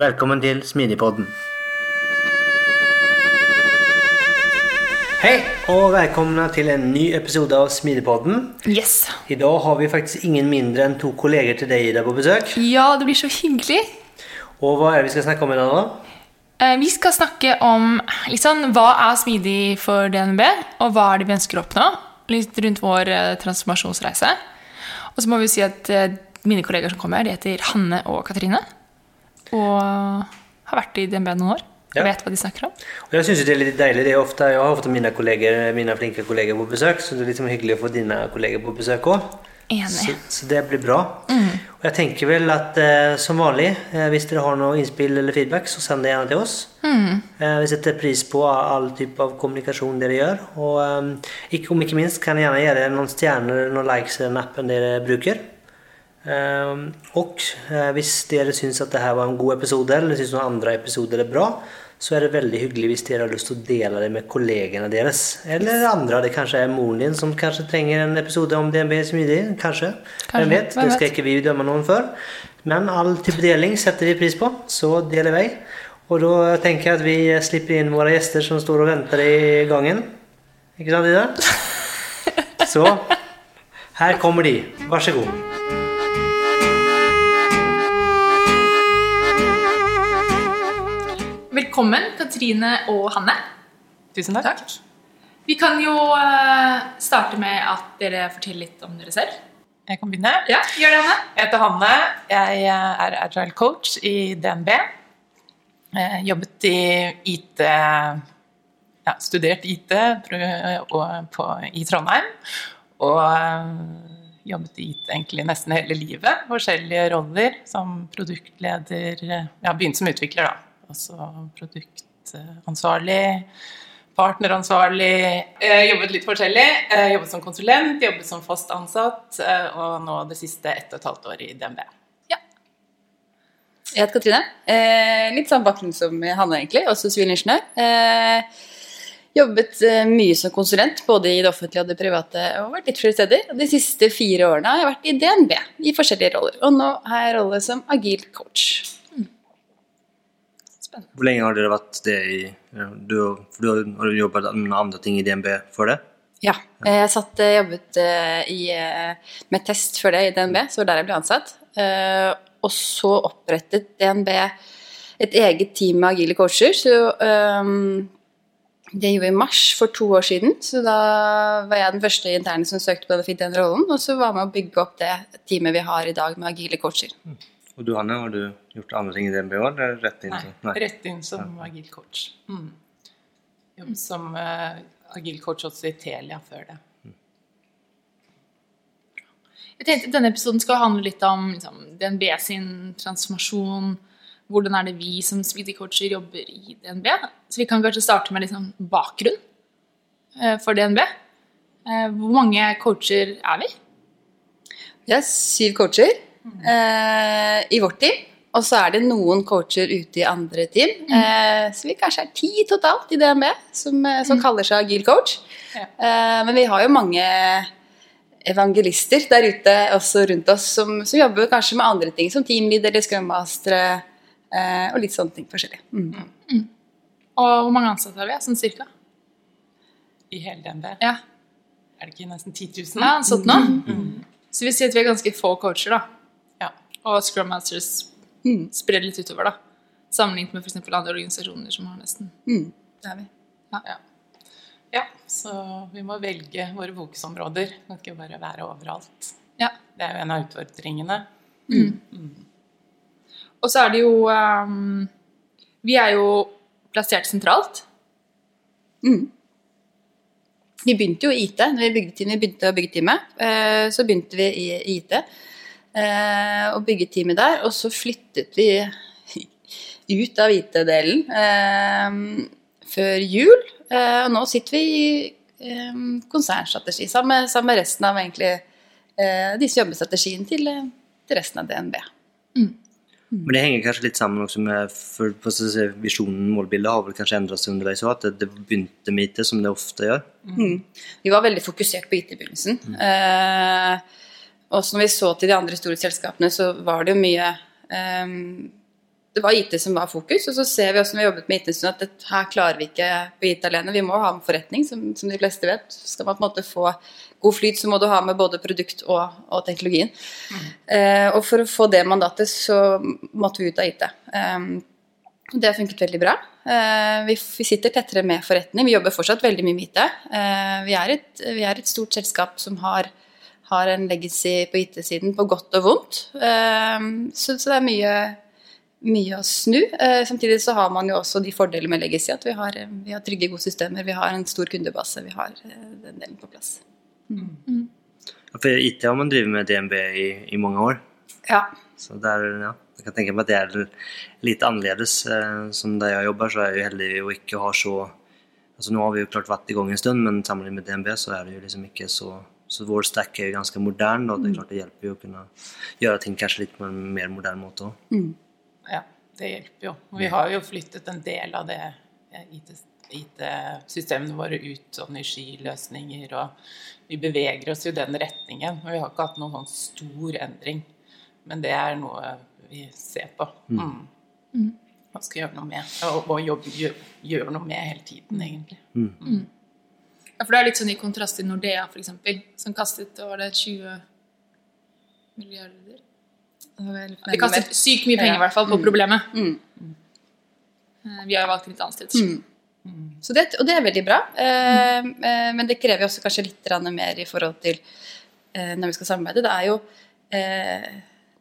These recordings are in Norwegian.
Velkommen til Smidigpodden. Hei, og velkommen til en ny episode av Smidigpodden. Yes. I dag har vi faktisk ingen mindre enn to kolleger til deg, Ida, på besøk. Ja, det blir så hyggelig. Og hva er det vi skal snakke om i dag, da? Eh, Vi skal snakke om sånn, hva er smidig for DNB, og hva er det vi ønsker å oppnå. Litt rundt vår eh, transformasjonsreise. Og så må vi si at eh, mine kolleger som kommer, de heter Hanne og Katrine. Og har vært i DNB noen år. Ja. Vet hva de snakker om. Og jeg syns det er litt deilig. Det er ofte, jeg har ofte mine, kolleger, mine flinke kolleger på besøk, så det er liksom hyggelig å få dine kolleger på besøk òg. Så, så det blir bra. Og jeg tenker vel at eh, som vanlig, eh, hvis dere har noe innspill eller feedback, så send det gjerne til oss. Eh, vi setter pris på all, all type av kommunikasjon dere gjør. Og eh, ikke, om ikke minst kan dere gjerne gjøre noen stjerner, noen likes i den appen dere bruker. Eh, og eh, hvis dere syns at dette var en god episode, eller syns noen andre episoder er bra, så er det veldig hyggelig hvis dere har lyst til å dele det med kollegene deres. Eller andre. Det kanskje er moren din som kanskje trenger en episode om DNB smidig. Kanskje. Kanskje. Hvem vet? Det skal ikke vi dømme noen for. Men all type deling setter vi pris på, så deler vi. Og da tenker jeg at vi slipper inn våre gjester som står og venter i gangen. Ikke sant, Ida? Så her kommer de. Vær så god. Velkommen, Katrine og Hanne. Tusen takk. Vi kan jo eh, starte med at dere forteller litt om dere selv. Jeg kan begynne. Ja, gjør det, Hanne. Jeg heter Hanne. Jeg er agile coach i DNB. Jeg jobbet i IT ja, Studert IT på, i Trondheim. Og eh, jobbet i IT egentlig nesten hele livet. Forskjellige roller som produktleder Ja, begynte som utvikler, da. Og så produktansvarlig. Partneransvarlig. Eh, jobbet litt forskjellig. Eh, jobbet som konsulent, jobbet som fast ansatt, eh, og nå det siste ett og et halvt år i DNB. Ja. Jeg heter Katrine. Litt samme bakgrunn som Hanne, egentlig. Også sivilingeniør. Jobbet mye som konsulent, både i det offentlige og det private, og vært litt flere steder. De siste fire årene har jeg vært i DNB i forskjellige roller. Og nå har jeg rolle som agil coach. Hvor lenge har dere vært det i du, du har- har med andre ting i DNB før det? Ja. eh, Jeg satt, eh, jobbet eh, i, med test før det i DNB, så det var der jeg ble ansatt. Og så opprettet DNB et eget team med agile coacher. Så um, det gjorde vi i mars for to år siden. Så da var jeg den første interne som søkte på den, fikk den rollen. Og så var jeg med å bygge opp det teamet vi har i dag med agile coacher. Og du Hanne, har du gjort andre ting i DNB òg? Rett inn Nei, til- rett inn som agil coach. Mm. Jobbet som uh, agil coach også i Telia før det. Jeg tenkte Denne episoden skal handle litt om liksom, DNB sin transformasjon. Hvordan er det vi som smidig-coacher jobber i DNB? Så vi kan kanskje starte med liksom bakgrunn uh, for DNB. Uh, Hvor mange coacher er vi? Vi er syv coacher eh, i vårt team. Og så er det noen coacher ute i andre team. Eh, så vi kanskje er ti totalt i DNB som, eh, som kaller seg agil coach. Ja. Eh, men vi har jo mange evangelister der ute også rundt oss som, som jobber kanskje med andre ting, som teamleader eller scrummastere eh, og litt sånne ting forskjellig. Mm. Og hvor mange ansatte har vi? Sånn cirka? I hele DNB. Ja, Er det ikke nesten 10 000? ja ansatt nå? Så vi sier at vi er ganske få coacher, da. Ja. Og Scrum Masters sprer litt utover, da. Sammenlignet med f.eks. andre organisasjoner som har nesten Mm. Det er vi. Ja, Så vi må velge våre fokusområder. Kan ikke bare være overalt. Ja. Det er jo en av utfordringene. Og så er det jo um, Vi er jo plassert sentralt. Vi begynte jo i IT. Når vi bygde teamet, begynte å bygge teamet, eh, så begynte vi i i IT eh, og bygget teamet der. Og så flyttet vi ut av IT-delen eh, før jul. eh, Og nå sitter vi i eh, konsernstrategi sammen, med- sammen med resten av egentlig eh, disse jobbestrategien til, eh, til resten av DNB. Men det henger kanskje litt sammen også med for si, visjonen, målbildet har vel kanskje endret seg underveis òg, at det, det begynte med IT, som det ofte gjør. Vi var veldig fokusert på IT i begynnelsen. Eh, også når vi så til de andre store selskapene, så var det jo mye um, Det var IT som var fokus, og så ser vi også når vi jobbet med IT en stund, at det, her klarer vi ikke på IT alene. Vi må ha med forretning, som, som de fleste vet. Skal man på en måte få god flyt, så må du ha med både produkt og, og teknologien. Eh, og for å få det mandatet, så måtte vi ut av IT. Um, det har funket veldig bra. Eh, vi, vi sitter tettere med forretning. Vi jobber fortsatt veldig mye med IT. Eh, vi, er et, vi er et stort selskap som har, har en legacy på IT-siden på godt og vondt. Eh, så, det er mye, mye å snu. Eh, samtidig så har man jo også de fordeler med legacy, at vi har, vi har trygge, gode systemer, vi har en stor kundebase, vi har eh, den delen på plass. Ja, For IT har man drevet med DNB i, i mange år. Ja. Så der, ja, jeg kan tenke meg at det er litt annerledes. Eh, som der jeg jobber, så er jeg jo heldig å ikke ha så altså Nå har vi jo klart vært i gang en stund, men sammenlignet med DNB så er det jo liksom ikke så Så vår stack er jo ganske moderne, og det er klart det hjelper jo å kunne gjøre ting kanskje litt på en mer moderne måte òg. Ja, det hjelper jo. Og vi har jo flyttet en del av det IT IT-systemene våre ut sånn i skiløsninger, og vi beveger oss i den retningen. Og vi har ikke hatt noen sånn stor endring. Men det er noe vi ser på. Mm. Og skal gjøre noe med. Og, og jobbe, gjøre gjør noe med hele tiden, egentlig. Ja, for det er litt sånn i kontrast til Nordea, eksempel, som kastet over det 20 milliarder De kastet sykt mye penger i hvert fall på problemet. Eh, Vi har valgt litt annerledes. Så det, og det er veldig bra. Eh, eh, men det krever også kanskje litt mer i forhold til eh, når vi skal samarbeide. Det er jo eh,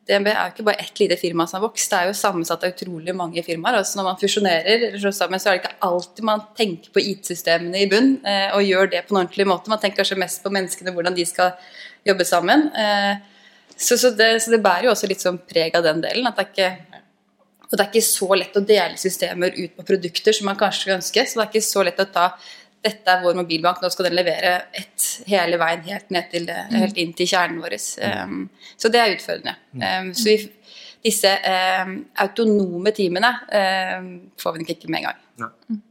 DNB er jo ikke bare ett lite firma som har vokst, det er jo sammensatt av utrolig mange firmaer. Altså når man fusjonerer sammen, så er det ikke alltid man tenker på IT-systemene i bunn eh, og gjør det på en ordentlig måte. Man tenker kanskje mest på menneskene, hvordan de skal jobbe sammen. Eh, så, så, det, så det bærer jo også litt sånn preg av den delen. at det er ikke og det er ikke så lett å dele systemer ut på produkter som man kanskje skulle ønske. Så det er ikke så lett å ta dette er vår mobilbank, nå skal den levere ett hele veien helt, ned til, helt inn til kjernen vår. Um, så det er utfordrende. Um, så vi, disse um, autonome teamene um, får vi nok ikke med en gang.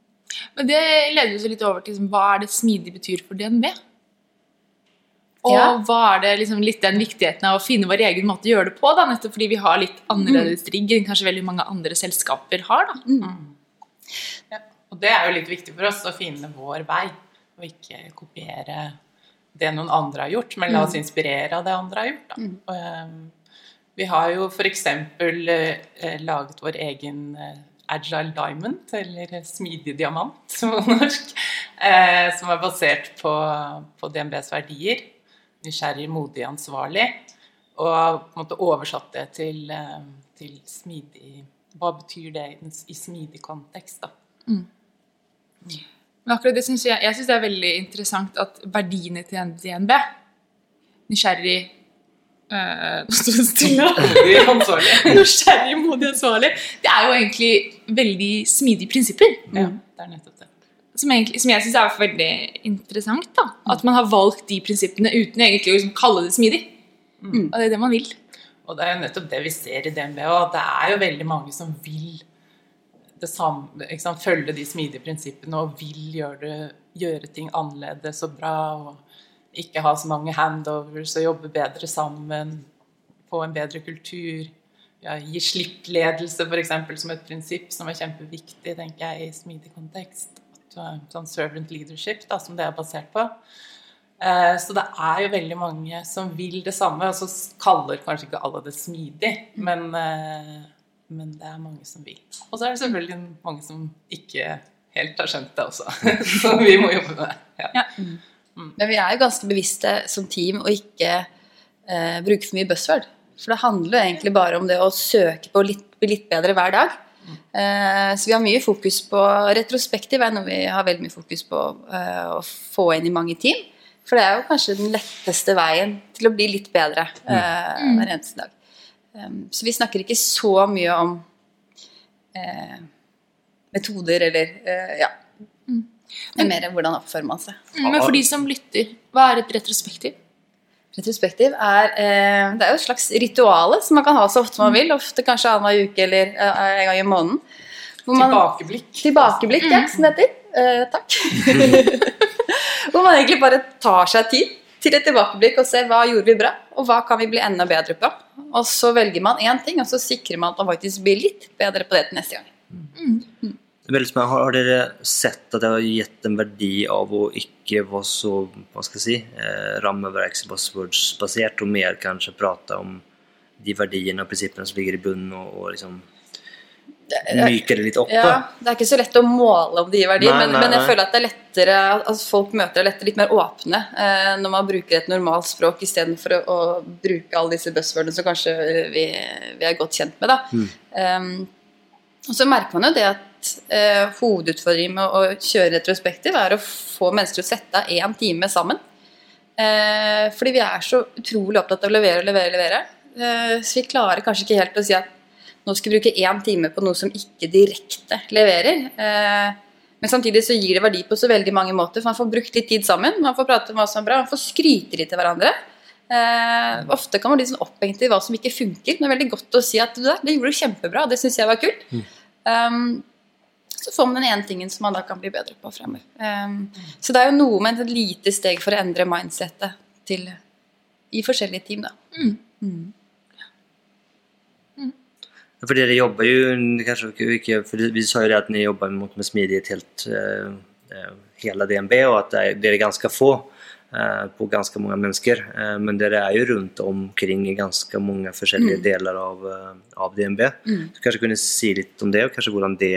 Men det leder oss litt over til liksom, hva er det smidig betyr for DNB? Og Ja. hva er det liksom, litt den viktigheten av å finne vår egen måte å gjøre det på, da, nettopp fordi vi har litt annerledes rigg enn kanskje veldig mange andre selskaper har. Da. Ja. Det er jo litt viktig for oss å finne vår vei, og ikke kopiere det noen andre har gjort, men la oss inspirere av det andre har gjort. Da. Og, eh, vi har jo f.eks. Uh, laget vår egen eh, Agile Diamond, eller smidig diamant på norsk, eh, som er basert på, på DNBs verdier. Nysgjerrig, modig, ansvarlig. Og på en måte oversatt det til, eh, til smidig Hva betyr det i, i smidig kontekst, da? Men akkurat det synes jeg, jeg synes det er veldig interessant at verdiene til DNB, nysgjerrig øh. Nysgjerrig, modig, ansvarlig. Det er jo egentlig veldig smidige prinsipper. Ja, det er nettopp det. Som, egentlig, som jeg syns er veldig interessant. da. At man har valgt de prinsippene uten egentlig å liksom kalle det smidig. Og det er det man vil. Og det er jo nettopp det vi ser i DNB òg. Det er jo veldig mange som vil samme, sant? følge de smidige prinsippene og vil gjøre, det, gjøre ting annerledes og bra. Og ikke ha så mange handovers og jobbe bedre sammen. Få en bedre kultur. Ja, gi slipp-ledelse f.eks. som et prinsipp som er kjempeviktig tenker jeg, i smidig kontekst. Sånn servant leadership, da, som det er basert på. Eh, Så det er jo veldig mange som vil det samme, og så kaller kanskje ikke alle det smidig, men, eh, men det er mange som vil. Og så er det selvfølgelig mange som ikke helt har skjønt det også. Så vi må jobbe med det. Ja. Men vi er jo ganske bevisste som team å ikke eh, bruke for mye buzzword. For det handler jo egentlig bare om det å søke på å bli litt bedre hver dag. Eh, så vi har mye fokus på retrospektiv, er noe vi har veldig mye fokus på eh, å få inn i mange team. For det er jo kanskje den letteste veien til å bli litt bedre eh, hver eneste dag. Um, så vi snakker ikke så mye om eh, metoder eller eh, Ja. Det er mer hvordan oppfører man seg. Mm, Men for de som lytter, hva er et retrospektiv? Retrospektiv er, eh, det er jo et slags rituale som man kan ha så ofte man vil. Ofte kanskje annenhver uke eller eh, en gang i måneden. Hvor man- Tilbakeblikk. Tilbakeblikk, ja, som det heter. Eh, takk. Hvor man egentlig bare tar seg tid til et tilbakeblikk og ser hva gjorde vi bra, og hva kan vi bli enda bedre på. Og så velger man én ting, og så sikrer man at man faktisk blir litt bedre på det til neste gang. Mm. Mm. Har, har dere sett at det har gitt en verdi av å ikke være så hva skal jeg si, eh, rammeverks- og buzzwords-basert, og mer kanskje prate om de verdiene og prinsippene som ligger i bunnen, og, og liksom myke det litt opp? Ja. Det er ikke så lett å måle om de verdiene, Nei, men, nei, men jeg nei. føler at det er lettere at folk møter det lettere, litt mer åpne eh, når man bruker et normalt språk istedenfor å, å bruke alle disse buzzwordene som kanskje vi, vi er godt kjent med. Da. Mm. Um, og så merker man jo det at eh, hovedutfordringen med å kjøre retrospektiv er å få mennesker til å sette av én time sammen. Eh, fordi vi er så utrolig opptatt av å levere og levere, og levere. Eh, så vi klarer kanskje ikke helt å si at nå skal vi bruke én time på noe som ikke direkte leverer. Eh, men samtidig så gir det verdi på så veldig mange måter. For man får brukt litt tid sammen, man får prate om hva som er bra, man får skryte litt til hverandre. Eh, ofte kan man bli sånn opphengt i hva som ikke funker, men det er veldig godt å si at du der, det gjorde du kjempebra, det syns jeg var kult. Um, så får man den ene tingen som man da kan bli bedre på fremover. Um, så det er jo noe med et lite steg for å endre mindsettet til, i forskjellige team, da. For dere jobber jo kanskje ikke for Vi sa jo det at dere jobber mot med smidighet helt eh, eh, hele DNB, og at det er, dere er ganske få uh, på ganske mange mennesker. Uh, men dere er jo rundt omkring i ganske mange forskjellige deler av, av DNB. Så kanskje kunne si litt om det, og kanskje hvordan det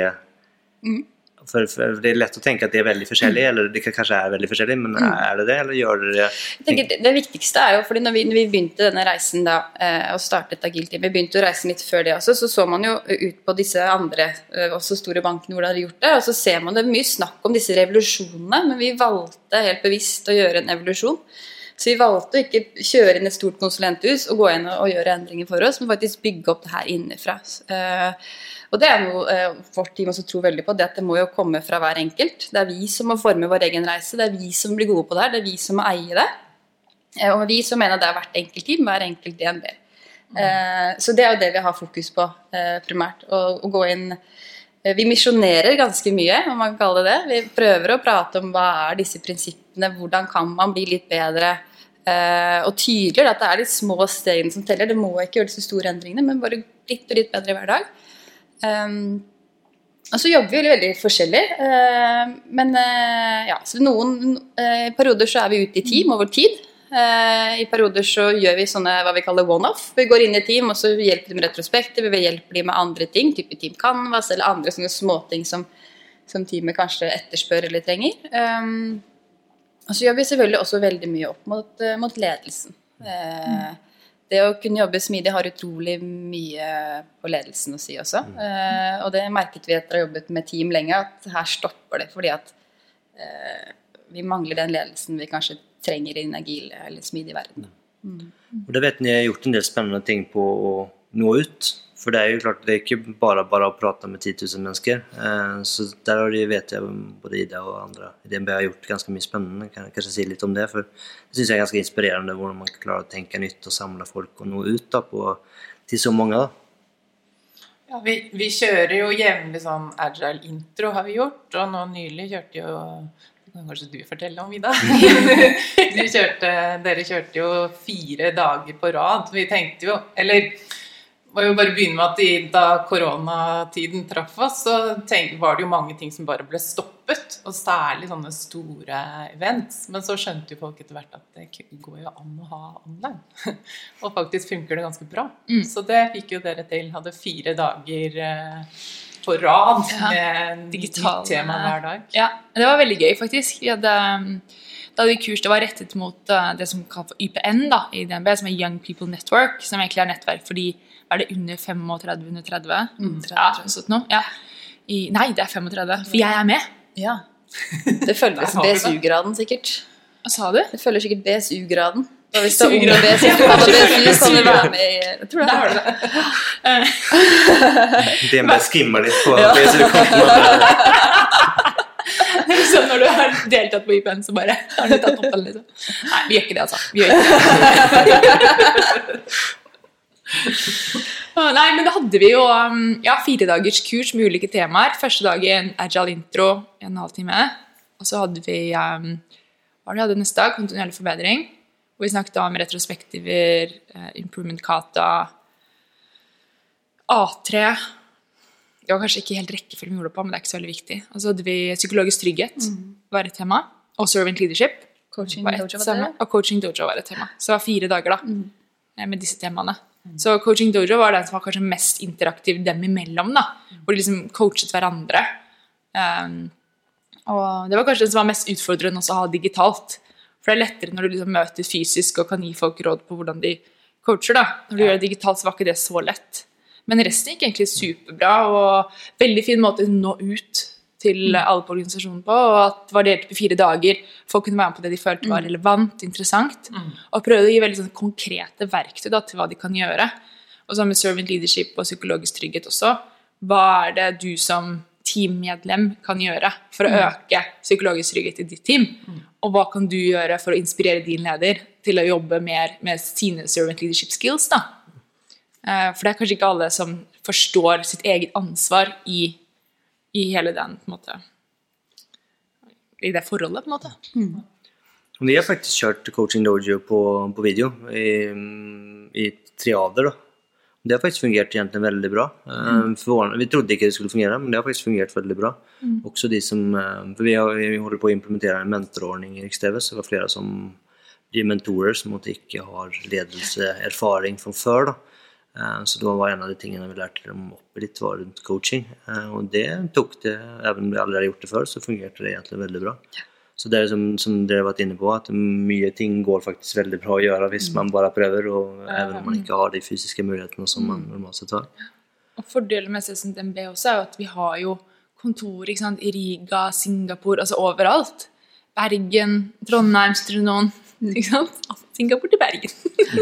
for, for Det er lett å tenke at det er veldig forskjellig, eller det kanskje er veldig forskjellig, men er det det, eller gjør det? Det, det viktigste er jo, fordi når vi, når vi begynte denne reisen da, eh, og startet Agility, vi begynte å reise litt før det også, så så man jo ut på disse andre, eh, også store bankene hvor de hadde gjort det, og så ser man det mye snakk om disse revolusjonene, men vi valgte helt bevisst å gjøre en evolusjon. Så vi valgte å ikke kjøre inn et stort konsulenthus og gå inn og, og gjøre endringer for oss, men faktisk bygge opp det her innenfra. Uh, og det er noe uh, vårt team også tror veldig på, det at det må jo komme fra hver enkelt. Det er vi som må forme vår egen reise, det er vi som blir gode på det her, det er vi som må eie det. Uh, Og vi som mener det er hvert enkelt team, hver enkelt DNB. Eh, Så det er jo det vi har fokus på primært. Å, å gå inn Vi misjonerer ganske mye, om man kan kalle det det. Vi prøver å prate om hva er disse prinsippene, hvordan kan man bli litt bedre. eh, Og tydeligere at det er de små stegene som teller. Det må ikke gjøre disse store endringene, men bare litt og litt bedre hver dag. Um, og så jobber vi veldig forskjellig. Uh, men uh, ja, så noen uh, perioder så er vi ute i team over tid. Eh, I perioder så gjør vi sånne hva vi kaller one-off. Vi går inn i team og så hjelper de med retrospekter, vi hjelper de med andre ting, type Team Canvas eller andre sånne småting som, som teamet kanskje etterspør eller trenger. Um, så jobber vi selvfølgelig også veldig mye opp mot, eh, mot ledelsen. Eh, det å kunne jobbe smidig har utrolig mye på ledelsen å si også. Eh, og det merket vi etter å ha jobbet med team lenge, at her stopper det. Fordi at eh, vi mangler den ledelsen vi kanskje trenger i en agil eller smidig verden. Og da vet ni har gjort en del spennende ting på å nå ut. For det er jo klart, det er ikke bare bare å prate med 10 000 mennesker. Eh, Så der har de, vet jeg både Ida og andre i DNB har gjort ganske mye spennende. Kan jeg kanskje si litt om det? For det syns jeg er ganske inspirerende hvordan man klarer å tenke nytt og samle folk og nå ut da, på, til så mange. da. Ja, vi, vi kjører jo jevnlig sånn agile intro, har vi gjort. Og nå nylig kjørte jo kan kanskje du fortelle om, Ida? Du kjørte, dere kjørte jo fire dager på rad. Vi tenkte jo Eller må jo bare begynne med at de, da koronatiden traff oss, så tenk, var det jo mange ting som bare ble stoppet. Og særlig sånne store events. Men så skjønte jo folk etter hvert at det går jo an å ha online. og faktisk funker det ganske bra. Så det fikk jo dere til. Hadde fire dager eh, på rad Ja. med Digitale- tema hver dag. Ja, det var veldig gøy, faktisk. Vi hadde, um, da hadde vi kurs det var rettet mot uh, det som kalles for YPN da, i DNB, som er Young People Network, som egentlig er nettverk for de er det under 35, under 30? ja, sånt noe. Ja. I, nei, det er 35, for jeg er med. Ja. Det det. BSU-graden sikkert. Hva sa du? Det følger sikkert BSU-graden. Og hvis du er under BSU-graden. BSU, kan du være med i Jeg tror det. Har det. det. DNB skimmer litt på BSU-kontoen. Så når du har deltatt på IPN, så bare har du tatt opp den, liksom. Nei, vi gjør ikke det, altså. Vi gjør ikke det. Nei, men da hadde vi jo um, ja, fire dagers kurs med ulike temaer. Første dagen agile intro, en halvtime. halv time. Og så hadde vi um, hva hadde neste dag? Kontinuerlig forbedring. Hvor vi snakket om retrospektiver, eh, improvement kata, A3 Det var kanskje ikke helt rekkefølgen vi gjorde det på, men det er ikke så veldig viktig. Og så hadde vi psykologisk trygghet var et tema. Og servant leadership Coaching et dojo, var det? Og coaching dojo var et tema. Så det var fire dager da, mm. med disse temaene. Så coaching dojo var den som var kanskje mest interaktiv dem imellom. da, Hvor de liksom coachet hverandre. Um, og det var kanskje den som var mest utfordrende også å ha digitalt. For det er lettere når du liksom møter fysisk og kan gi folk råd på hvordan de coacher. da. Når du gjør det digitalt, så var ikke det så lett. Men resten gikk egentlig superbra, og veldig fin måte å nå ut til alle på organisasjonen på. Og at det var delt på fire dager. Folk kunne være med på det de følte var relevant, interessant. Og prøvde å gi veldig sånn konkrete verktøy da, til hva de kan gjøre. Og så med servant leadership og psykologisk trygghet også. Hva er det du som teammedlem kan gjøre for å øke psykologisk trygghet i ditt team? Og hva kan du gjøre for å inspirere din leder til å jobbe mer med sine servant leadership skills? da? Eh, For det er kanskje ikke alle som forstår sitt eget ansvar i, i hele den på en måte, I det forholdet, på en måte. Vi har faktisk kjørt coaching dojo på, på video i, i triader. Da. Det har faktisk fungert egentlig veldig bra. Mm. For, Vi trodde ikke det skulle fungere, men det har faktisk fungert veldig bra. Også de som, eh, for vi, har, vi holder på å implementere en mentorordning i Rikstv, så det var flere som blir mentorer som ikke har ledelseerfaring fra før. Da. Eh, Så det var en av de tingene vi lærte dem opp litt, var rundt coaching. Eh, Og det tok det, even om vi aldri har gjort det før, så fungerte det egentlig veldig bra. Så det er som, som dere har vært inne på, at mye ting går faktisk veldig bra å gjøre hvis man bare prøver, og even om man ikke har de fysiske mulighetene som man normalt sett har. Og Fordelen med SSNB også er jo at vi har jo kontor i Riga, Singapore, altså overalt. Bergen, Trondheim, Strunon. Ikke sant? Singapore til Bergen.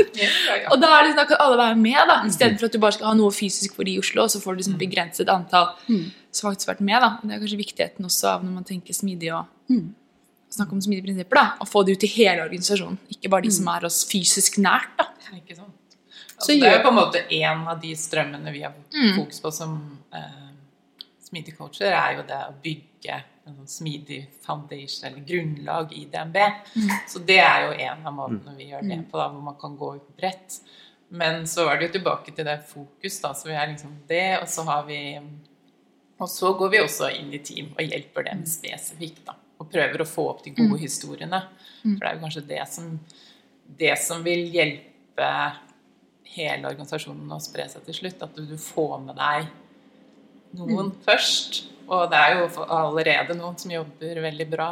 og da er det sånn, kan alle være med, da, i stedet for at du bare skal ha noe fysisk for de i Oslo, og så får du liksom begrenset antall som faktisk har vært med. da. Det er kanskje viktigheten også av når man tenker smidig og snakke om smidige prinsipper, da, å få det ut til hele organisasjonen, ikke bare de som er oss fysisk nært. da. Ikke sant? Så Altså, det er jo på en måte en av de strømmene vi har Mm. fokus på som eh, smidige coacher, er jo det å bygge en sånn smidig foundation, eller grunnlag, i DNB. Mm. Så det er jo en av måtene vi gjør det på, da, hvor man kan gå ut bredt. Men så er det jo tilbake til det fokus, da, så vi er liksom det, og så har vi Og så går vi også inn i team og hjelper dem spesifikt, da. Og prøver å få opp de gode historiene. For det er jo kanskje det som, det som vil hjelpe hele organisasjonen å spre seg til slutt. At du, du får med deg noen først. Og det er jo allerede noen som jobber veldig bra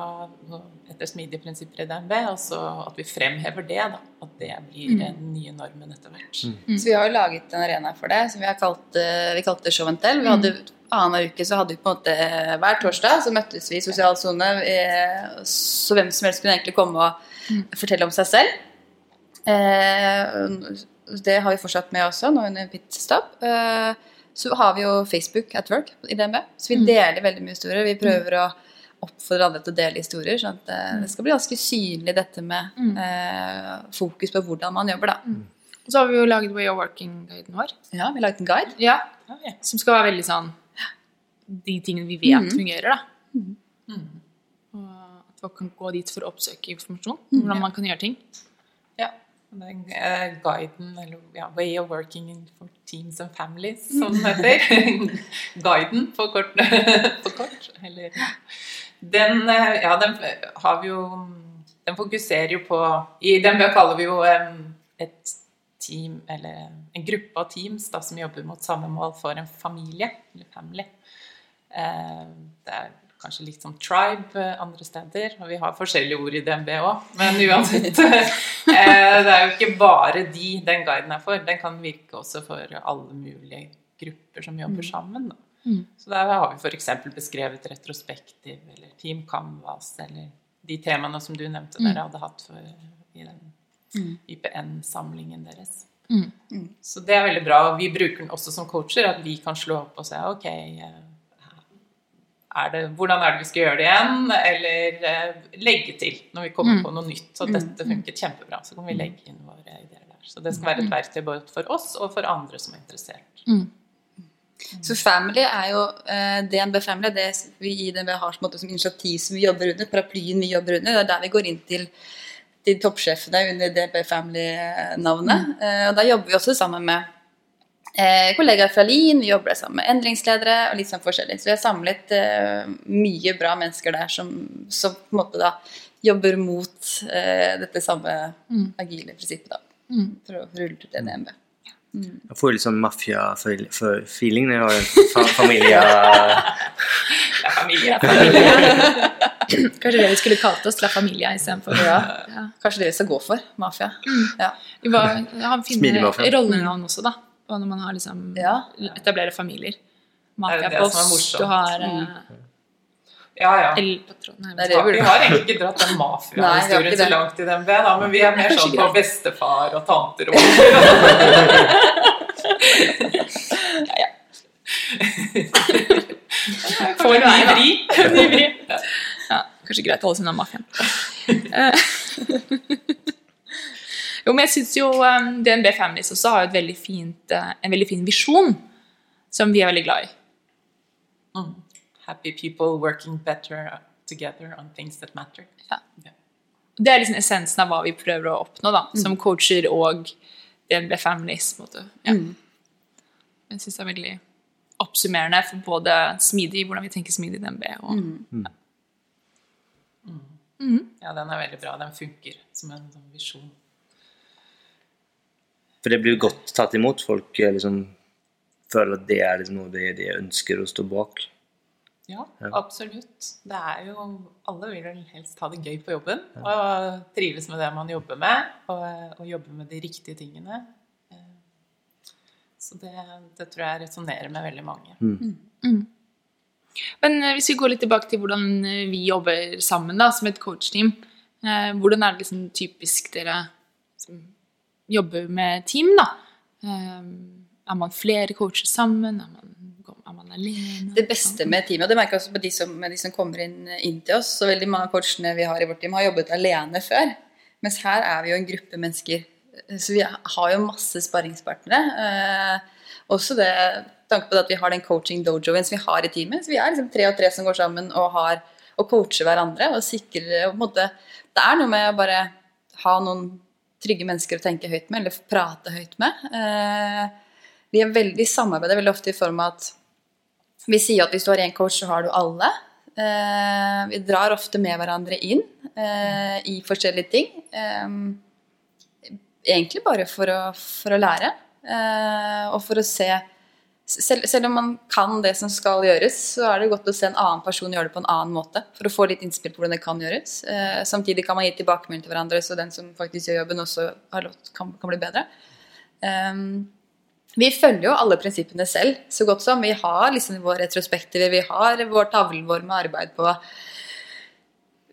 etter smidige prinsipper i DNB. Og så at vi fremhever det, da. At det blir den nye normen etter hvert. Så vi har jo laget en arena for det, som vi har kalt, eh, vi kalte det Show and Tell. Vi hadde Annenhver uke så hadde vi på en måte hver torsdag så møttes vi i sosial sone, eh, så hvem som helst kunne egentlig komme og fortelle om seg selv. Eh, Det har vi fortsatt med også, nå under Pitstop. Så har vi jo Facebook at work i DNB, så vi deler veldig mye historier. Vi prøver å oppfordre alle til å dele historier, sånn at eh, det skal bli ganske synlig dette med eh, fokus på hvordan man jobber, da. Og så har vi jo laget Way of Working-guiden vår. Ja, vi har laget en guide. Ja, Som skal være veldig sånn De tingene vi vet fungerer, da. Og at folk kan gå dit for å oppsøke informasjon om hvordan man kan gjøre ting. Ja. og Den eh, guiden, eller ja, Way of Working for Teams and Families, som det heter. guiden på kort. på kort eller, den, eh, ja, den har vi jo Den fokuserer jo på I den kaller vi jo eh, et team, eller en gruppe av teams da, som jobber mot samme mål for en familie. eller family. Eh, det er kanskje litt som tribe eh, andre steder, og vi har forskjellige ord i DNB òg. Men uansett eh, Det er jo ikke bare de den guiden er for. Den kan virke også for alle mulige grupper som jobber sammen. Da. Så der har vi f.eks. beskrevet retrospektiv eller Team Canvas eller de temaene som du nevnte dere hadde hatt for, i den YPN-samlingen deres. Så det er veldig bra. Vi bruker den også som coacher, at vi kan slå opp og se ok, eh, er det, hvordan er det vi skal gjøre det igjen? Eller eh, legge til når vi kommer på noe nytt. Så dette funket kjempebra. Så kan vi legge inn våre ideer der. Så det skal være et verktøy både for oss og for andre som er interessert. Så Family er jo eh, DNB Family, det vi i DNB har som, måte, som initiativ som vi jobber under, paraplyen vi jobber under. Det er der vi går inn til, til toppsjefene under DNB Family-navnet. Eh, og Da jobber vi også sammen med eh, kollegaer fra Lien, vi jobber sammen med endringsledere og litt sånn forskjellig. Så vi har samlet eh, mye bra mennesker der som, som på en måte da jobber mot eh, dette samme agile prinsippet, da. For å rulle ut det DNB. Jeg får litt sånn mafia-feeling når jeg har en fa familia... Ja, familie. Kanskje det vi skulle kalt oss La Familia istedenfor. Ja. Ja. Kanskje det vi skal gå for, mafia. Ja. Vi var, han finner rollenavn også, da. Og når man har liksom Ja. etablerer familier. Er som er morsomt? du har mm. Ja, ja. Det er det vi vi har egentlig ikke dratt den Nei, vi mafiahistorien så langt i den B, da, men vi er mer sånn på bestefar og tanter og Får en ny vri. Ja, kanskje greit å holde seg unna mafiaen. Jo, men jeg syns jo um, DNB Families også har veldig fint, eh, en veldig fin visjon som vi er veldig glad i. Mm. Happy people working better together on things that matter. Ja. Det er liksom essensen av hva vi prøver å oppnå da, som coacher og DNB Families. måte. Ja. Jeg syns det er veldig oppsummerende for både smidig, hvordan vi tenker smidig i DNB. Og, Ja, den er veldig bra. Den funker som en sånn visjon. För det blir godt tatt imot. Folk eh, liksom føler at det er liksom noe de, de ønsker å stå bak. Ja, absolutt. Det er jo Alle vil vel helst ha det gøy på jobben og trives med det man jobber med, og, og jobbe med de riktige tingene. Eh, Så det, det tror jeg resonnerer med veldig mange. Men eh, hvis vi går litt tilbake til hvordan vi jobber sammen da, som et coachteam, eh, hvordan er det liksom typisk dere jobber med team, da? Eh, er man flere coacher sammen? Er man, er man alene? Det beste med teamet, og det merker jeg også på de som, de som kommer inn, inn til oss, så veldig mange av coachene vi har i vårt team, har jobbet alene før. Mens her er vi jo en gruppe mennesker. Så vi har jo masse sparringspartnere. Eh, også det tanke på at vi har den coaching dojoen som vi har i teamet. Så vi er liksom tre og tre som går sammen og, har, og coacher hverandre. og sikrer og på en måte, Det er noe med å bare ha noen trygge mennesker å tenke høyt med, eller prate høyt med. Eh, vi er veldig samarbeider veldig ofte i form av at vi sier at hvis du har én coach, så har du alle. Eh, vi drar ofte med hverandre inn eh, i forskjellige ting. Egentlig bare for å, for å lære. Og for å se selv, selv om man kan det som skal gjøres, så er det godt å se en annen person gjøre det på en annen måte. For å få litt innspill på hvordan det kan gjøres. Eh, samtidig kan man gi tilbakemelding til hverandre, så den som faktisk gjør jobben, også lov, kan, kan bli bedre. Um, vi følger jo alle prinsippene selv, så godt som. Vi har liksom våre retrospektiver, vi har vår tavlen vår med arbeid på.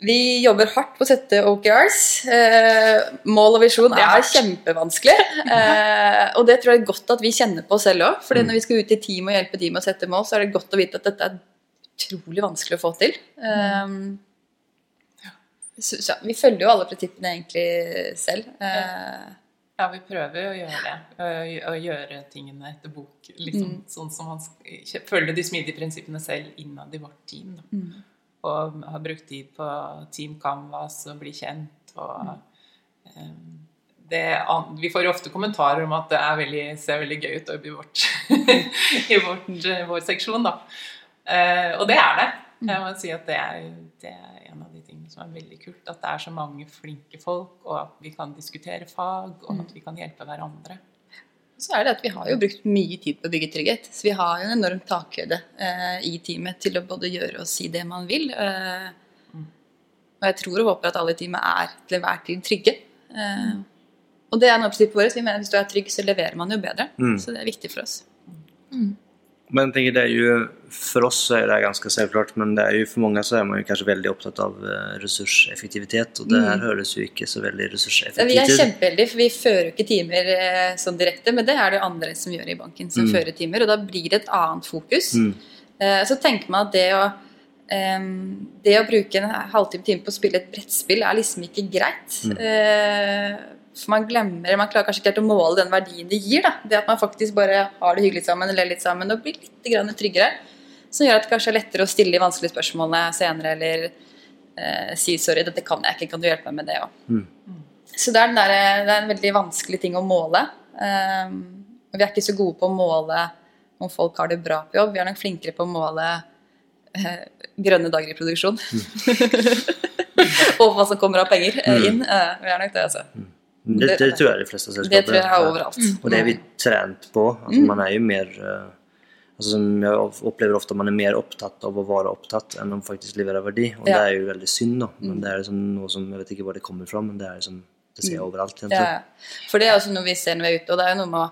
Vi jobber hardt på å sette OKRs. Eh, mål og visjon er kjempevanskelig. Eh, og det tror jeg er godt at vi kjenner på selv òg. For når vi skal ut i team og hjelpe team å sette mål, så er det godt å vite at dette er utrolig vanskelig å få til. Eh, så, så, vi følger jo alle prinsippene egentlig selv. Eh, Ja, vi prøver jo å gjøre det. Å, gjøre tingene etter bok. Liksom, Mm. Sånn som man følger de smidige prinsippene selv innad i vårt team. Da. Og har brukt tid på Team Canvas og bli kjent. Og, eh, det, vi får ofte kommentarer om at det er veldig, ser veldig gøy ut i, vårt, i vårt, eh, vår seksjon. Da. Eh, og det er det. Mm. Jeg må si at det er, det er en av de tingene som er veldig kult. At det er så mange flinke folk, og at vi kan diskutere fag, og Mm. at vi kan hjelpe hverandre. Så er det at vi har jo brukt mye tid på å bygge trygghet. Så vi har jo en enorm takhøyde eh, i teamet til å både gjøre og si det man vil. Eh, og jeg tror og håper at alle i teamet er til enhver tid trygge. Eh, og det er en oppskrift vår. Vi mener at hvis du er trygg, så leverer man jo bedre. Mm. Så det er viktig for oss. Men jeg tenker det er jo, For oss så er det ganske selvklart, men det er jo for mange så er man jo kanskje veldig opptatt av eh, ressurseffektivitet. Og det her høres jo ikke så veldig ressurseffektivt Ja, Vi er kjempeheldige, for vi fører jo ikke timer eh, sånn direkte, men det er det andre som gjør i banken, som fører timer, og da blir det et annet fokus. Mm. Eh, så tenker man at det å, det å bruke en halvtime time på å spille et brettspill er liksom ikke greit. Eh, for man glemmer, man klarer kanskje ikke helt å måle den verdien det gir. da. Det at man faktisk bare har det hyggelig sammen, ler litt sammen og blir litt grann tryggere. Som gjør at det kanskje er lettere å stille de vanskelige spørsmålene senere, eller eh, si 'sorry, dette kan jeg ikke, kan du hjelpe meg med det òg'. Så det er, der, det er en veldig vanskelig ting å måle. Um, og vi er ikke så gode på å måle om folk har det bra på jobb. Vi er nok flinkere på å måle eh, grønne dager i produksjon. og hva som kommer av penger eh, inn. Uh, vi er nok det, altså. Det, det tror jeg de fleste selskaper Det tror jeg er overalt. Og det er vi trent på. Altså, Man er jo mer eh, altså, som Jeg opplever ofte at man er mer opptatt av å være opptatt enn å faktisk levere verdi. Og Ja. det er jo veldig synd, da. Men det er liksom noe som Jeg vet ikke hvor det kommer fra, men det er liksom det ser jeg overalt. Ja, ja. For det er også noe vi ser når vi er ute, og det er jo noe med å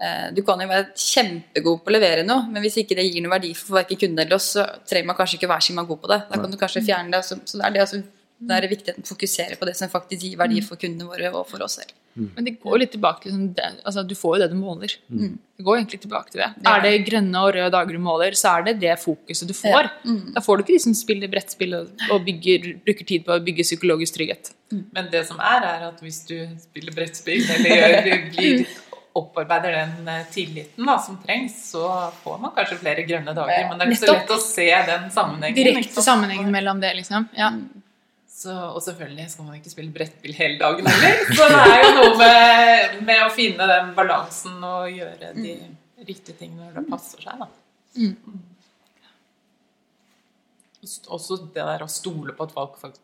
eh, Du kan jo være kjempegod på å levere noe, men hvis ikke det gir noe verdi for verken kunden eller oss, så trenger man kanskje ikke være så god på det. Da kan du kanskje fjerne det. Så, så det er det altså det er det viktig at man fokuserer på det som faktisk gir verdi for kundene våre og for oss selv. Men det går litt tilbake til sånn, det, altså, Du får jo det du måler. Mm. Det går egentlig tilbake til det. Er det grønne og røde dager du måler, så er det det fokuset du får. Mm. Da får du ikke de som spiller brettspill og, og bygger, bruker tid på å bygge psykologisk trygghet. Men det som er, er at hvis du spiller brettspill eller gjør, blir, opparbeider den eh, tilliten da, som trengs, så får man kanskje flere grønne dager. Men det er ikke så lett å se den sammenhengen. Direkte sammenhengen mellom det, liksom. Ja. Så, og selvfølgelig skal man ikke spille brettspill hele dagen heller. Så det er jo noe med, med å finne den balansen og gjøre de riktige tingene når det passer seg. Da. Mm. Også det der å stole på at folk,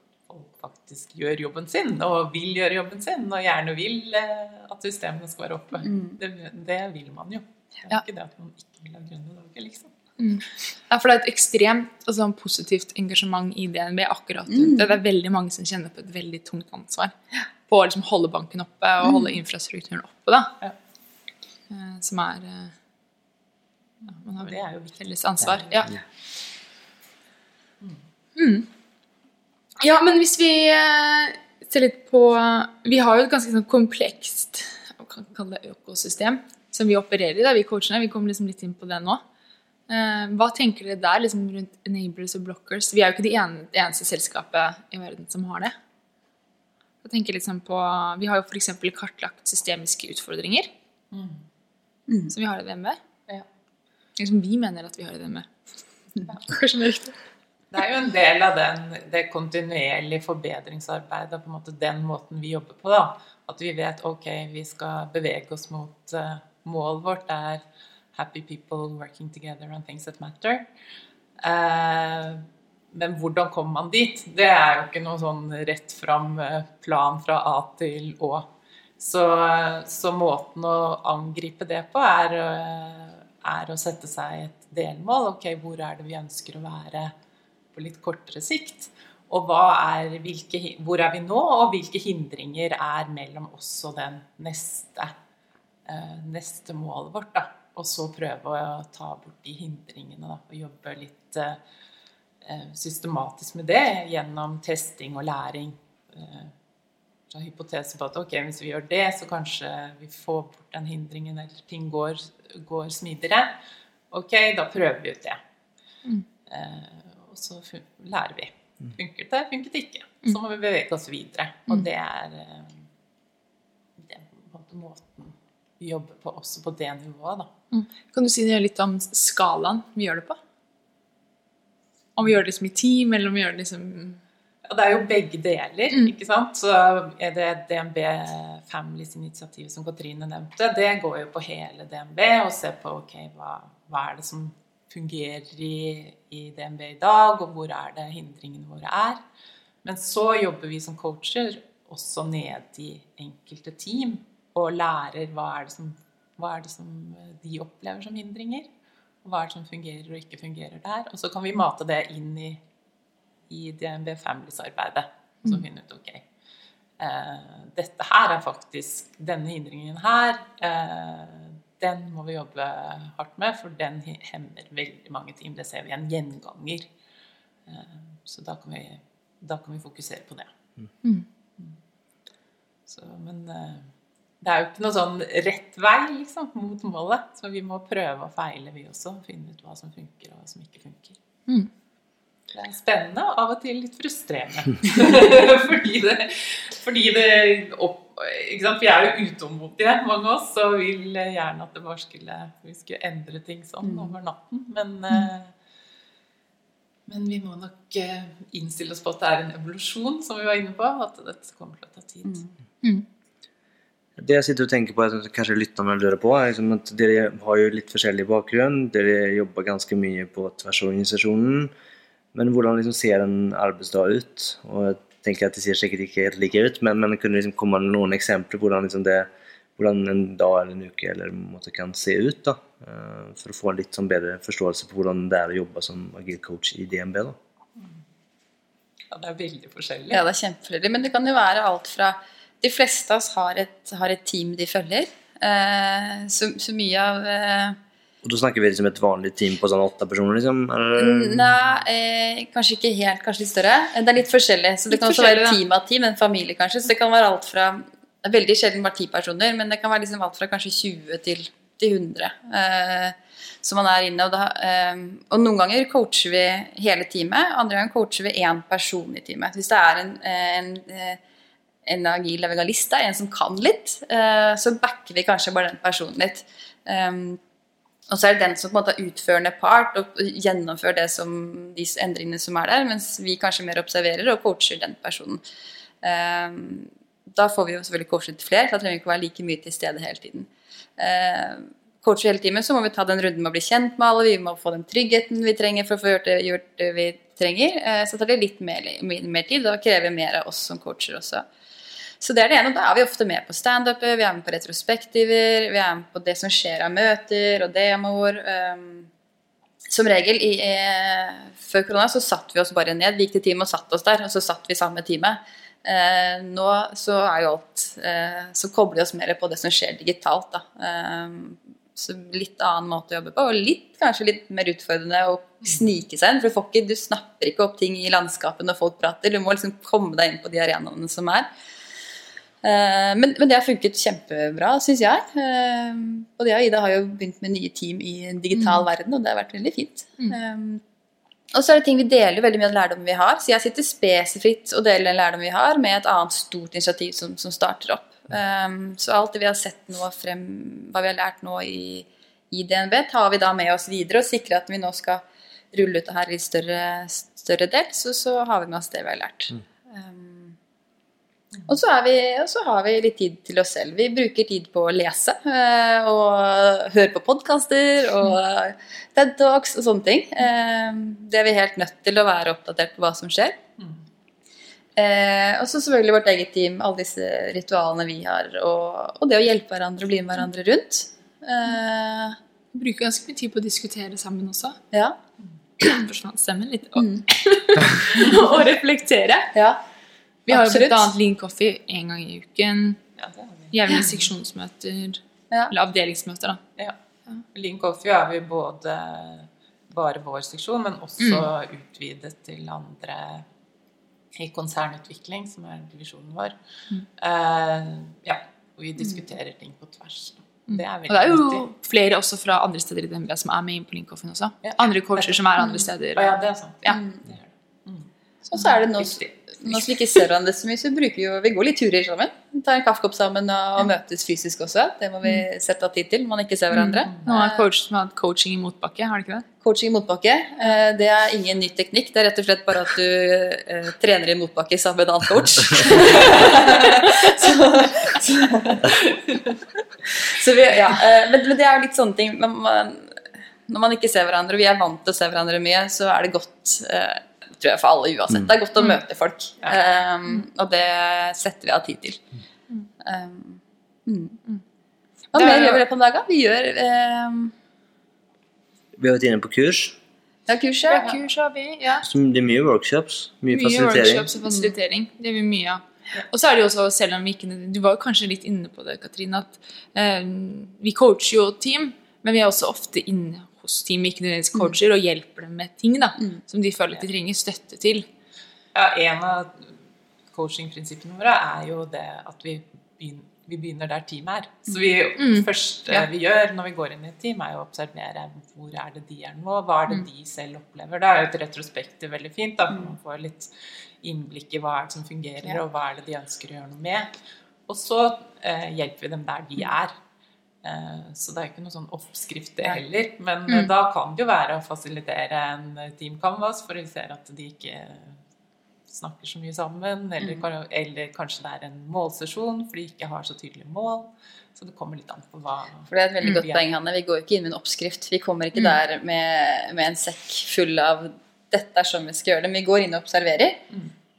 faktisk gjør jobben sin, og vil gjøre jobben sin, og gjerne vil eh, at systemene skal være oppe. Det, det vil man jo. Det er Ja. ikke det at man ikke vil ha grønne dager, liksom. Ja, for det er et ekstremt altså, positivt engasjement i DNB akkurat rundt det. Det er veldig mange som kjenner på et veldig tungt ansvar på å liksom, holde banken oppe og holde infrastrukturen oppe. Da. Ja. Eh, Som er eh, ja, Man har Det vel er jo felles ansvar. Ja. Mm. ja, men hvis vi eh, ser litt på Vi har jo et ganske sånn komplekst kan kalle det, økosystem som vi opererer i. Da, vi coachene. Vi kommer liksom litt inn på det nå. Eh, hva tenker dere der liksom rundt enablers og blockers? Vi er jo ikke det eneste selskapet i verden som har det. Jeg tenker liksom på, Vi har jo f.eks. kartlagt systemiske utfordringer, som vi har i DNB. Ja. Liksom vi mener at vi har i DNB. Kanskje det er riktig. Det er jo en del av den, det kontinuerlige forbedringsarbeidet, på en måte den måten vi jobber på. da. At vi vet ok, vi skal bevege oss mot uh, målet vårt. Er happy people working together on things that matter. Uh, men hvordan kommer man dit? Det er jo ikke noen sånn rett fram eh, plan fra A til Å. Så, så måten å angripe det på er, eh, er å sette seg et delmål. Ok, hvor er det vi ønsker å være på litt kortere sikt? Og er, hvilke, hvor er vi nå, og hvilke hindringer er mellom oss og den neste, eh, neste målet vårt? da. Og så prøve å ta bort de hindringene da, og jobbe litt eh, systematisk med det gjennom testing og læring. Eh, så hypotese på at ok, hvis vi gjør det, så kanskje vi får bort den hindringen, eller ting går, går smidigere. Ok, da prøver vi ut det. Eh, og så fun lærer vi. Funket det, funket det ikke. Så må vi bevege oss videre. Og det er, eh, det er på en måte måten vi jobber på også på det nivået, da. Kan du si litt om skalaen vi gjør det på? Om vi gjør det liksom i team, eller om vi gjør det liksom Ja, det er jo begge deler, ikke sant. Så er det DNB Families initiativ som Katrine nevnte, det går jo på hele DNB og ser på ok, hva, hva er det som fungerer i, i DNB i dag, og hvor er det hindringene våre er. Men så jobber vi som coacher også ned i enkelte team og lærer hva er det som hva er det som de opplever som hindringer? Hva er det som fungerer og ikke fungerer der? Og så kan vi mate det inn i, i DNB Families-arbeidet. Så finne ut ok, eh, dette her er faktisk Denne hindringen her, eh, den må vi jobbe hardt med, for den hemmer veldig mange team. Det ser vi en gjenganger. Eh, så da kan vi, da kan vi fokusere på det. Mm. Så, men eh, det er jo ikke noe sånn rett vei liksom, mot målet. Så vi må prøve og feile, vi også. Finne ut hva som funker, og hva som ikke funker. Mm. Det er spennende og av og til litt frustrerende. fordi det, fordi det opp, Vi er jo utålmodige, mange av oss, og vil gjerne at det bare skulle, vi skulle endre ting sånn mm. over natten. Men, mm. men vi må nok eh, innstille oss på at det er en evolusjon, som vi var inne på. At dette kommer til å ta tid. Mm. Det jeg sitter og tenker på, at kanskje lytterne lurer på, er liksom at dere har jo litt forskjellig bakgrunn. Dere jobber ganske mye på tvers av organisasjonen. Men hvordan liksom ser en arbeidsdag ut? Og jeg tenker at Det ser sikkert ikke helt like ut, men, men kunne liksom komme med noen eksempler på hvordan, liksom det, hvordan en dag eller en uke eller en måte kan se ut? da, eh, For å få en litt sånn bedre forståelse på hvordan det er å jobbe som agil coach i DNB. da. Ja, Det er veldig forskjellig. Ja, det er kjempeforskjellig. Men det kan jo være alt fra de fleste av oss har et, har et team de følger. Eh, så, så, mye av eh, Og da snakker vi liksom et vanlig team på sånn åtte personer? liksom? Nei, eh, kanskje ikke helt. Kanskje litt større. Det er litt forskjellig. Så det litt kan også være team av team, en familie kanskje. Så det kan være alt fra Veldig sjelden bare ti personer, men det kan være liksom alt fra kanskje 20 til, til 100 eh, som man er inne. Og, da, eh, og noen ganger coacher vi hele teamet, andre ganger coacher vi én person i teamet. Hvis det er en, en, en agil legalist er en som kan litt, eh, så backer vi kanskje bare den personen litt. Um, og så er det den som på en måte er utførende part og gjennomfører det som, de endringene som er der, mens vi kanskje mer observerer og coacher den personen. Um, da får vi jo selvfølgelig coachet flere, da trenger vi ikke være like mye til stede hele tiden. Uh, coacher hele timen, så må vi ta den runden med å bli kjent med alle, vi må få den tryggheten vi trenger for å få gjort det, gjort det vi trenger. Uh, så tar det litt mer, mer tid, og krever mer av oss som coacher også. Så det er det ene. Og da er vi ofte med på standuper, vi er med på retrospektiver, vi er med på det som skjer av møter og demoer. Um, som regel i, eh, før korona så satt vi oss bare ned. Vi gikk til teamet og satt oss der, og så satt vi sammen med teamet. Eh, nå så er jo alt eh, Så kobler vi oss mer på det som skjer digitalt. Eh, så litt annen måte å jobbe på, og litt, kanskje litt mer utfordrende å snike seg inn. For du, ikke, du snapper ikke opp ting i landskapet når folk prater. Du må liksom komme deg inn på de arenaene som er. Eh, men, men, det har funket kjempebra, syns jeg. Eh, og jeg og Ida har jo begynt med nye team i en digital mm. verden, og det har vært veldig fint. Mm. Um, og så er det ting vi deler veldig mye av lærdommen vi har. Så jeg sitter spesifikt og deler den lærdommen vi har, med et annet stort initiativ som, som starter opp. Um, så alt det vi har sett nå frem, hva vi har lært nå i, i, DNB, tar vi da med oss videre og sikrer at vi nå skal rulle ut det her i større, større del. Så, så har vi med oss det vi har lært. Mm. Og så, vi, og så, har vi litt tid til oss selv. Vi bruker tid på å lese eh, og høre på podkaster og TED Talks og sånne ting. Eh, det er vi helt nødt til å være oppdatert på hva som skjer. Eh, og så selvfølgelig vårt eget team, alle disse ritualene vi har, og, og det å hjelpe hverandre og bli med hverandre rundt. Eh, vi bruker ganske mye tid på å diskutere sammen også. Ja. Forsvant stemmen litt. Og, mm. og reflektere. Ja. Vi har jo bl.a. Lean Coffee én gang i uken. Ja, Jevnlige seksjonsmøter. Ja. Eller avdelingsmøter, da. Ja. Lean Coffee har vi både bare vår seksjon, men også mm. utvidet til andre i konsernutvikling, som er divisjonen vår. Mm. Uh, ja, og vi diskuterer ting på tvers. Mm. Det er og det er jo viktig. flere også fra andre steder i DNB som er med inn på Lean Coffee også. Ja. Andre coacher som er andre steder. Ja, det er sant. Ja. Det er det. Mm. Og så er det nå nå som vi ikke ser hverandre så mye, så bruker vi jo Vi går litt turer sammen. Tar en kaffekopp sammen og, og, møtes fysisk også. Det må vi mm. sette av tid til når man ikke ser hverandre. Mm. Nå har coach coaching i motbakke, har du ikke det? Coaching i motbakke. Eh, det er ingen ny teknikk. Det er rett og slett bare at du eh, trener i motbakke sammen med en annen coach. så, så, så vi, ja. Eh, men, men, det er jo litt sånne ting man, Når man ikke ser hverandre, og vi er vant til å se hverandre mye, så er det godt eh, tror jeg, for alle uansett. Det er godt å mm. møte folk. Um, og det setter vi av tid til. Um, mm. Hva er mer gjør vi det på en dag? da? Vi gjør um... Vi har vært inne på kurs. ja, kurset. Ja, kurs har vi, ja. Så det er mye workshops. Mye, Mye fasilitering. workshops og fasilitering. Det er vi mye av. Og så er det jo også, selv om vi ikke Du var jo kanskje litt inne på det, Katrine, at eh, vi coacher jo team, men vi er også ofte inne hos ikke nødvendigvis coacher, og hjelper dem med ting da, som de føler at de trenger støtte til. Ja, en av coachingprinsippene våre er jo det at vi begynner, vi begynner der teamet er. Så vi, det første Ja. vi gjør når vi går inn i et team, er å observere hvor er det de er nå, hva er det de selv opplever. Da er jo et retrospektiv veldig fint, da, for man får litt innblikk i hva er det som fungerer, og hva er det de ønsker å gjøre noe med. Og så eh, hjelper vi dem der de er. Eh, Så det er ikke noe sånn oppskrift det heller. Men mm. da kan det jo være å fasilitere en team canvas, for vi ser at de ikke snakker så mye sammen. Eller, mm. eller kanskje det er en målsesjon, for de ikke har så tydelige mål. Så det kommer litt an på hva For det er et veldig godt poeng, Hanne. Vi går ikke inn med en oppskrift. Vi kommer ikke der med, med en sekk full av 'dette er sånn vi skal gjøre det'. Men vi går inn og observerer,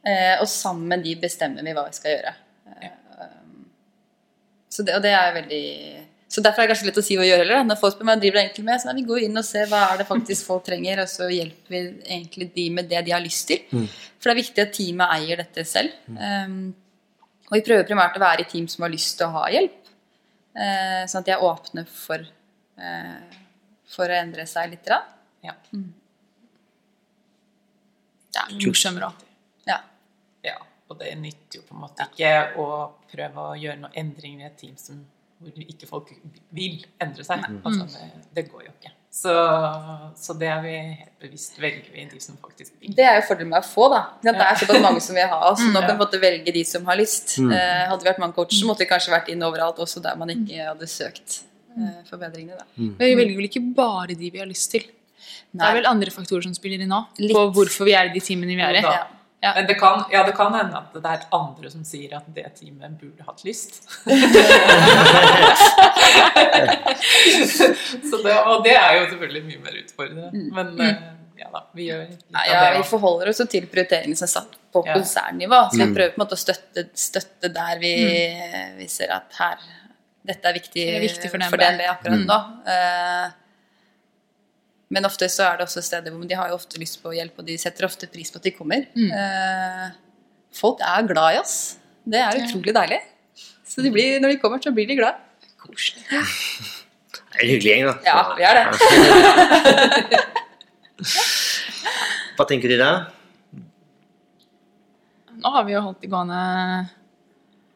eh, og sammen med de bestemmer vi hva vi skal gjøre. Eh, um, så det, og det er veldig så Derfor er det kanskje lett å si hva vi gjør heller. da. Når folk spør meg driver det egentlig med, så nei, vi går inn og ser hva er det faktisk folk trenger, og så hjelper vi egentlig de med det de har lyst til. For det er viktig at teamet eier dette selv. Um, og vi prøver primært å være i team som har lyst til å ha hjelp. uh, sånn at de er åpne for, uh, for å endre seg litt. Da. Ja. Ja, morsommere også. Ja. ja. Og det nytter jo på en måte ikke å prøve å gjøre noen endringer i et team som, hvor ikke folk vil endre seg. Altså, det, det går jo ikke. Så, så det er vi helt bevisst velger vi de som faktisk vil. Det er jo fordelen med å få, da. Det er såpass mange som vil ha oss. Nå kan vi velge de som har lyst. Eh, hadde vi vært mange coacher, måtte vi kanskje vært inn overalt, også der man ikke hadde søkt eh, forbedringene. Da. Men vi velger vel ikke bare de vi har lyst til. Det er vel andre faktorer som spiller inn nå, på hvorfor vi er i de teamene vi er i. Ja. Ja. Men det kan, ja, det kan hende at det er andre som sier at det teamet burde hatt lyst. Så det, og det er jo selvfølgelig mye mer utfordrende. Men eh, ja da, vi gjør litt Nei, av ja, det vi forholder oss til prioriteringene som er satt på Ja. konsernnivå. Så vi prøver på en måte å støtte, støtte der vi, vi ser at her dette er viktig, Det er viktig for for DNB. Akkurat nå. Eh, men ofte så er det også steder hvor de har jo ofte lyst på hjelp, og de setter ofte pris på at de kommer. Eh, folk er glad i oss. Det er utrolig deilig. Så de blir, når de kommer, så blir de glad. Koselig. Det er en hyggelig gjeng, da. Ja, vi er det. Hva tenker dere? Nå har vi jo holdt det gående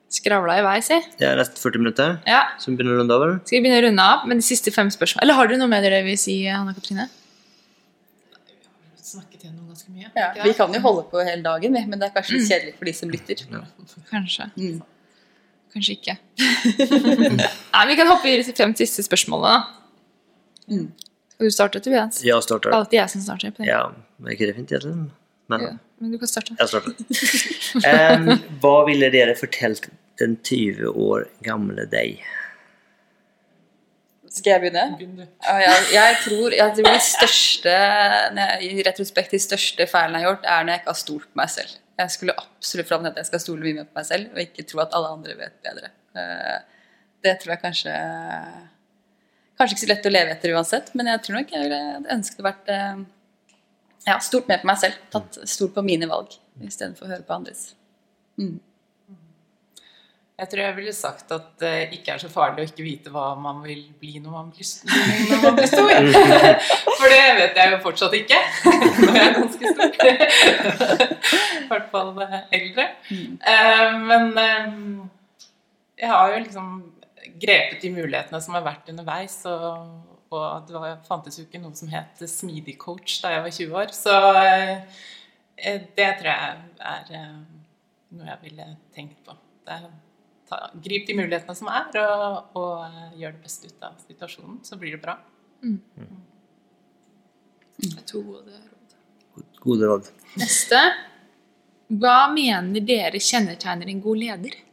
skravla i vei, si. Det er nesten 40 minutter, Ja. så vi begynner å runde av, eller? Skal vi begynne å runde av med de siste fem spørsmål? Eller har dere noe mer dere vil si, Hanna Katrine? snakket gjennom ganske mye. Ja, vi kan jo holde på hele dagen, men det er kanskje litt kjedelig for de som lytter. Kanskje. Mm. Kanskje ikke. Nei, vi kan hoppe i de fem siste spørsmålene, da. Mm. Skal du starte, Tobias? Ja, starter. Det er alltid jeg som starter. på det. Ja, er ikke det fint, egentlig? Men Ja, men du kan starte. jeg starter. Um, hva ville dere fortalt den 20 år gamle deg? Skal jeg begynne? Begynn jeg, jeg tror jeg tror de største I retrospekt de største feilene jeg har gjort, er når jeg ikke har stolt på meg selv. Jeg skulle absolutt fram til at jeg skal stole mye mer på meg selv, og ikke tro at alle andre vet bedre. Eh, Det tror jeg kanskje Kanskje ikke så lett å leve etter uansett, men jeg tror nok jeg ville ønsket å vært eh, ja, stolt mer på meg selv. Tatt Stolt på mine valg istedenfor å høre på andres. Jeg tror jeg ville sagt at det ikke er så farlig å ikke vite hva man vil bli når man blir, når man blir stor. For det vet jeg jo fortsatt ikke. når jeg er ganske stor. I hvert fall eldre. Eh, Men eh, jeg har jo liksom grepet de mulighetene som har vært underveis. Og, og det var, fantes jo ikke noe som het smidig coach da jeg var 20 år. Så eh, det tror jeg er eh, noe jeg ville tenkt på. Det er, ta, grip de mulighetene som er, og, og eh, gjør det beste ut av situasjonen. Så blir det bra. To gode råd. Gode råd. Neste. Hva mener dere kjennetegner en god leder?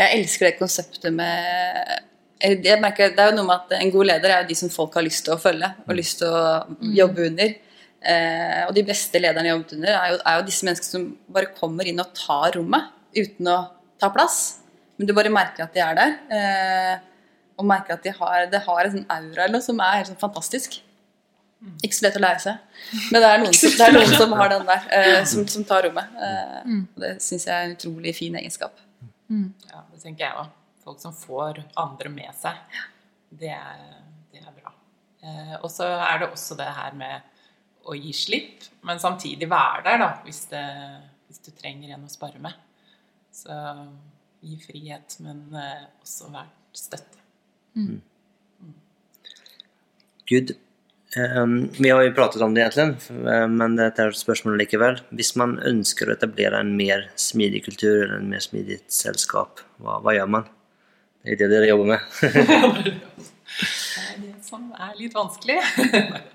Jeg elsker det konseptet med jeg merker, Det er jo noe med at en god leder er jo de som folk har lyst til å følge og lyst til å jobbe under. Eh, og de beste lederne jeg har jobbet under, er jo, er jo disse menneskene som bare kommer inn og tar rommet uten å ta plass. Men du bare merker at de er der. Eh, og merker at de har, det har en sånn aura eller noe som er helt sånn fantastisk. Ikke så lett å lære seg. Men det er noen som, det er noen som har den der, eh, som, som tar rommet. Eh, og det syns jeg er en utrolig fin egenskap. Ja, det tenker jeg òg. Folk som får andre med seg. Det er, det er bra. Eh, og så er det også det her med å gi slipp, men samtidig være der da, hvis, det, hvis du trenger en å spare med. Så gi frihet, men eh, også vær støtte. Good. Ehm, vi har jo pratet om det egentlig, eh, men det er et spørsmål likevel. Hvis man ønsker å etablere en mer smidig kultur eller en mer smidig selskap, hva, hva gjør man? Det er det dere jobber med. Det er det som er litt vanskelig.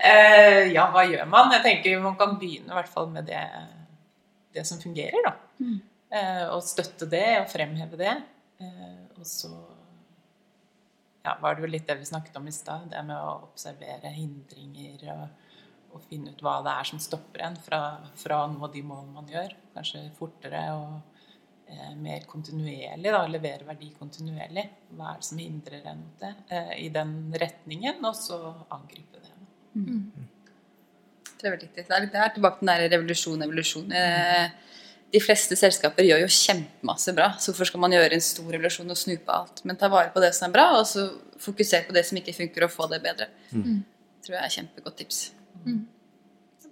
Eh, ja, hva gjør man? Jeg tenker man kan begynne i hvert fall med det, det som fungerer, da. Eh, og støtte det og fremheve det. Eh, og så ja, var det jo litt det vi snakket om i stad, det med å observere hindringer og, og finne ut hva det er som stopper en fra, fra å nå de målene man gjør. Kanskje fortere og eh, mer kontinuerlig, da, levere verdi kontinuerlig. Hva er det som hindrer en mot det? Eh, I den retningen, og så angripe det. Det er veldig riktig. Det er, det er tilbake til den der revolusjon, evolusjon. Eh, de fleste selskaper gjør jo kjempemasse bra, så hvorfor skal man gjøre en stor revolusjon og snu på alt? Men ta vare på det som er bra, og så fokusere på det som ikke funker, og få det bedre. tror jeg er kjempegodt tips.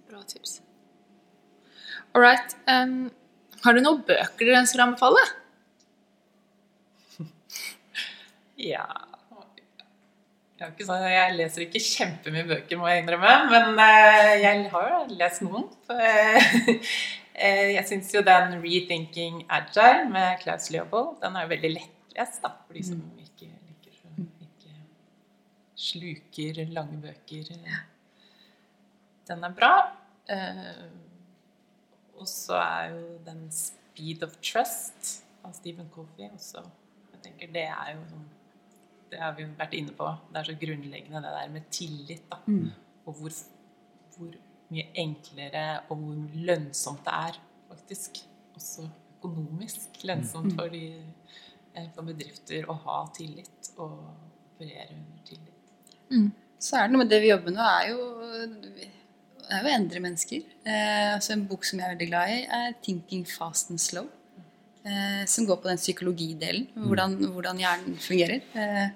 Bra tips. All right. Um, har du noen bøker du ønsker å anbefale? Ja jeg, ikke sånn, jeg leser ikke kjempemye bøker, må jeg innrømme, men eh, jeg har jo lest noen. Eh, jeg syns jo den 'Rethinking Agile' med Klaus Leopold, den er jo veldig lettlest da, for de som ikke liker ikke sluker lange bøker. Den er bra. Eh, og så er jo den 'Speed of Trust' av Stephen Coffey også Jeg tenker det er jo sånn det har vi jo vært inne på. Det er så grunnleggende det der med tillit. da. Og hvor, hvor mye enklere og hvor lønnsomt det er, faktisk. Også økonomisk lønnsomt for, de, eh, for bedrifter å ha tillit og operere under tillit. Så er det noe med det vi jobber med nå, er jo, det er jo å endre mennesker. Eh, altså en bok som jeg er veldig glad i, er 'Thinking Fast and Slow'. Eh, som går på den psykologidelen, hvordan, hvordan hjernen fungerer. Eh,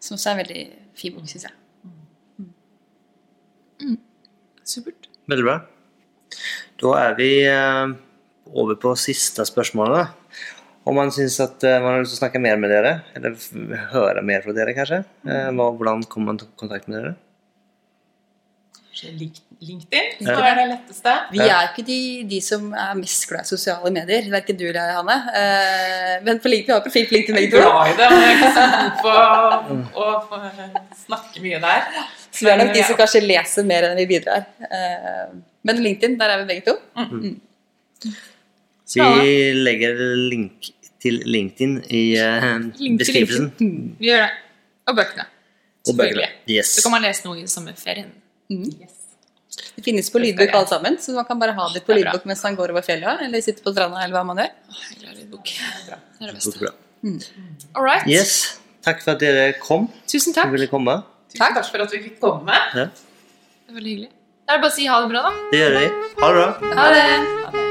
som også er en veldig fin bok, syns jeg. Supert. Veldig bra. Da er vi eh, over på siste spørsmålet. da. Om man syns at eh, man har lyst til å snakke mer med dere, eller høre mer fra dere, kanskje, eh, hvordan kommer man i kontakt med dere? LinkedIn, så er det letteste. Vi er ikke de, de som er mest glad i sosiale medier. Verken du eller jeg, Hanne. Eh, men på LinkedIn, vi har profil på LinkedIn begge to. glad i det, men jeg er ikke så god på å snakke mye der. Så vi er nok de som kanskje leser mer enn vi bidrar. Eh, men LinkedIn, der er vi begge to. Så vi legger link til LinkedIn i eh, beskrivelsen. Vi gjør det. Og bøkene. Og bøkene. Yes. Så kan man lese noe i sommerferien. Yes. Det finnes på lydbok alle sammen, så man kan bare ha det på Det lydbok mens man går over fjellet, eller sitter på stranda, eller hva man gjør. Er glad lydbok. Det er det beste. bra. All right. Yes. Takk for at dere kom. Tusen takk. Tusen takk for at vi fikk komme. Ja, Det er veldig hyggelig. Da er det bare å si ha det bra, da. det gjør vi. Ha det bra. Ha det. Ha det.